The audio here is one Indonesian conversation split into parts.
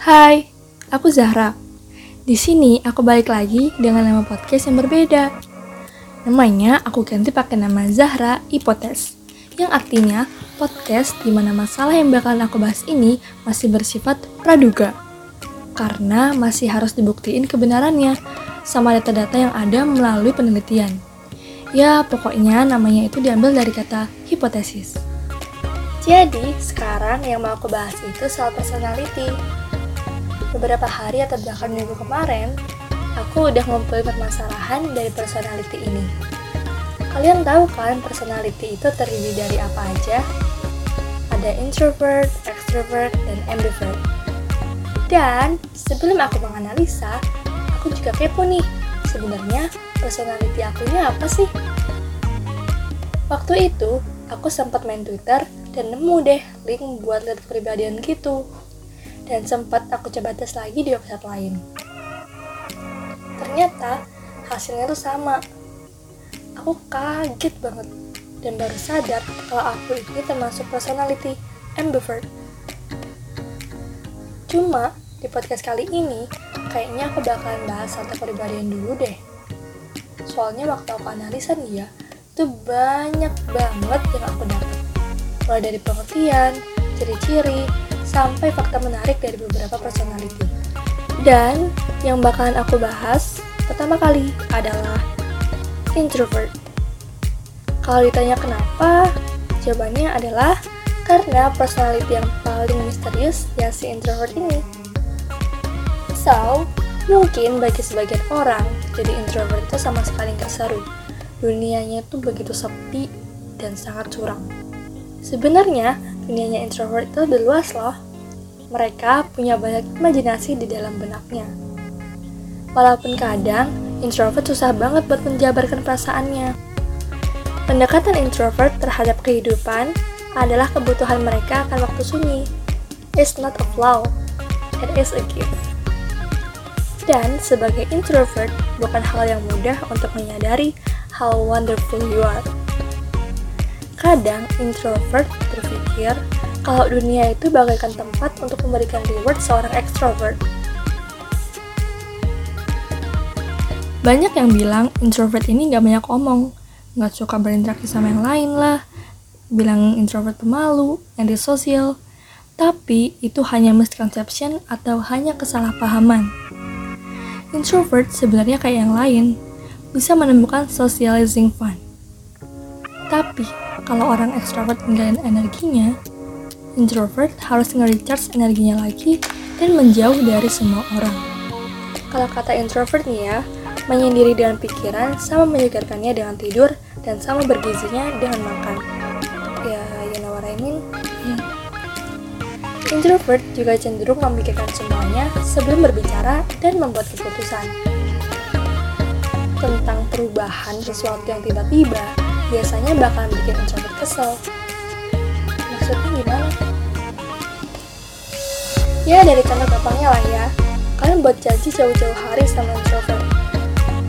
Hai, aku Zahra. Di sini aku balik lagi dengan nama podcast yang berbeda. Namanya aku ganti pakai nama Zahra Ipotes, yang artinya podcast di mana masalah yang bakalan aku bahas ini masih bersifat praduga. Karena masih harus dibuktiin kebenarannya sama data-data yang ada melalui penelitian. Ya, pokoknya namanya itu diambil dari kata hipotesis. Jadi, sekarang yang mau aku bahas itu soal personality beberapa hari atau bahkan minggu kemarin, aku udah ngumpulin permasalahan dari personality ini. Kalian tahu kan personality itu terdiri dari apa aja? Ada introvert, extrovert, dan ambivert. Dan sebelum aku menganalisa, aku juga kepo nih, sebenarnya personality akunya apa sih? Waktu itu, aku sempat main Twitter dan nemu deh link buat lihat kepribadian gitu dan sempat aku coba tes lagi di website lain. Ternyata hasilnya tuh sama. Aku kaget banget dan baru sadar kalau aku ini termasuk personality ambivert. Cuma di podcast kali ini kayaknya aku bakalan bahas satu kepribadian dulu deh. Soalnya waktu aku analisa nih ya, itu banyak banget yang aku dapat. Mulai dari pengertian, ciri-ciri, sampai fakta menarik dari beberapa personality. Dan yang bakalan aku bahas pertama kali adalah introvert. Kalau ditanya kenapa, jawabannya adalah karena personality yang paling misterius ya si introvert ini. So, mungkin bagi sebagian orang, jadi introvert itu sama sekali nggak seru. Dunianya tuh begitu sepi dan sangat curang. Sebenarnya, dunianya introvert itu lebih luas loh. Mereka punya banyak imajinasi di dalam benaknya. Walaupun kadang, introvert susah banget buat menjabarkan perasaannya. Pendekatan introvert terhadap kehidupan adalah kebutuhan mereka akan waktu sunyi. It's not a flaw, it is a gift. Dan sebagai introvert, bukan hal yang mudah untuk menyadari how wonderful you are. Kadang introvert berpikir kalau dunia itu bagaikan tempat untuk memberikan reward seorang extrovert. Banyak yang bilang introvert ini gak banyak omong, gak suka berinteraksi sama yang lain lah, bilang introvert pemalu, antisosial, tapi itu hanya misconception atau hanya kesalahpahaman. Introvert sebenarnya kayak yang lain, bisa menemukan socializing fun. Tapi, kalau orang ekstrovert ninggalin energinya, introvert harus nge-recharge energinya lagi dan menjauh dari semua orang. Kalau kata introvert nih ya, menyendiri dengan pikiran sama menyegarkannya dengan tidur dan sama bergizinya dengan makan. Ya, you know what I mean? Hmm. Introvert juga cenderung memikirkan semuanya sebelum berbicara dan membuat keputusan. Tentang perubahan sesuatu yang tiba-tiba, biasanya bakalan bikin introvert kesel. Maksudnya gimana? Ya dari contoh gampangnya lah ya, kalian buat janji jauh-jauh hari sama introvert.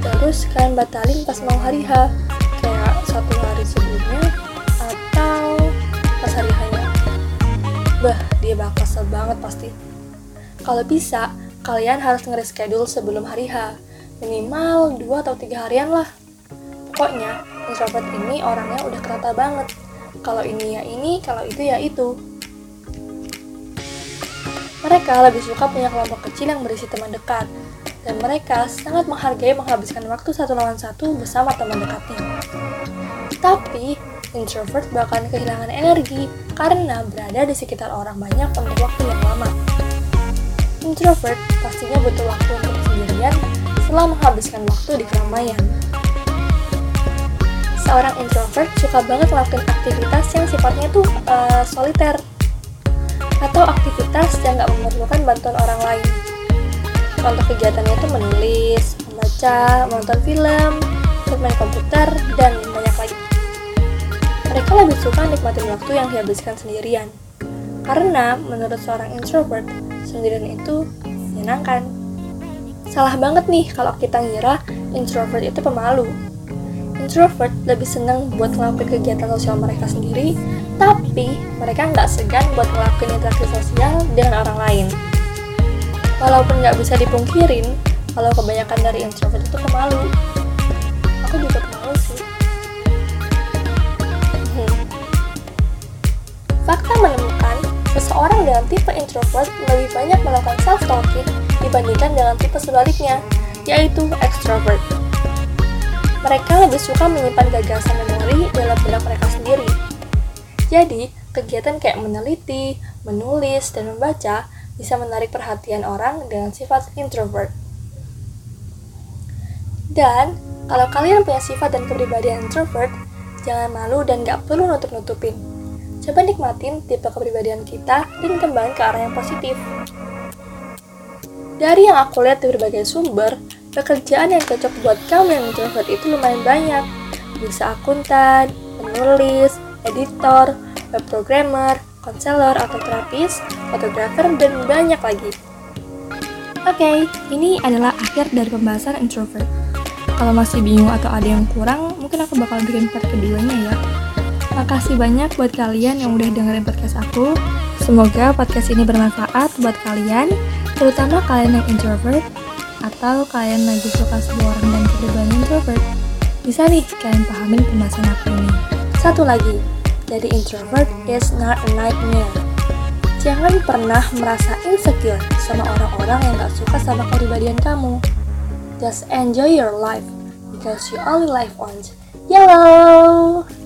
Terus kalian batalin pas mau hari H, kayak satu hari sebelumnya atau pas hari H-nya. Bah, dia bakal kesel banget pasti. Kalau bisa, kalian harus nge-reschedule sebelum hari H, minimal 2 atau 3 harian lah. Pokoknya, introvert ini orangnya udah kerata banget. Kalau ini ya ini, kalau itu ya itu. Mereka lebih suka punya kelompok kecil yang berisi teman dekat, dan mereka sangat menghargai menghabiskan waktu satu lawan satu bersama teman dekatnya. Tapi, introvert bakalan kehilangan energi karena berada di sekitar orang banyak untuk waktu yang lama. Introvert pastinya butuh waktu untuk sendirian setelah menghabiskan waktu di keramaian. Seorang introvert suka banget melakukan aktivitas yang sifatnya tuh uh, soliter atau aktivitas yang nggak memerlukan bantuan orang lain. Contoh kegiatannya itu menulis, membaca, menonton film, bermain komputer, dan banyak lagi. Mereka lebih suka nikmatin waktu yang dihabiskan sendirian. Karena menurut seorang introvert, sendirian itu menyenangkan. Salah banget nih kalau kita ngira introvert itu pemalu. Introvert lebih senang buat ngelakuin kegiatan sosial mereka sendiri, tapi mereka nggak segan buat ngelakuin interaksi sosial dengan orang lain. Walaupun nggak bisa dipungkirin, kalau kebanyakan dari introvert itu pemalu. Aku juga pemalu sih. Hmm. Fakta menemukan, seseorang dengan tipe introvert lebih banyak melakukan self-talking dibandingkan dengan tipe sebaliknya, yaitu extrovert. Mereka lebih suka menyimpan gagasan memori dalam benak mereka sendiri. Jadi, kegiatan kayak meneliti, menulis, dan membaca bisa menarik perhatian orang dengan sifat introvert. Dan, kalau kalian punya sifat dan kepribadian introvert, jangan malu dan gak perlu nutup-nutupin. Coba nikmatin tipe kepribadian kita dan kembang ke arah yang positif. Dari yang aku lihat di berbagai sumber, pekerjaan yang cocok buat kamu yang introvert itu lumayan banyak. Bisa akuntan, penulis, editor, web programmer, konselor atau terapis, fotografer, dan banyak lagi. Oke, okay, ini adalah akhir dari pembahasan introvert. Kalau masih bingung atau ada yang kurang, mungkin aku bakal bikin part keduanya ya. Makasih banyak buat kalian yang udah dengerin podcast aku. Semoga podcast ini bermanfaat buat kalian, terutama kalian yang introvert atau kalian lagi suka sebuah orang dan kepribadian introvert. Bisa nih kalian pahamin pembahasan aku ini. Satu lagi, jadi introvert is not a nightmare. Jangan pernah merasa insecure sama orang-orang yang gak suka sama kepribadian kamu. Just enjoy your life because you only live once. YOLO!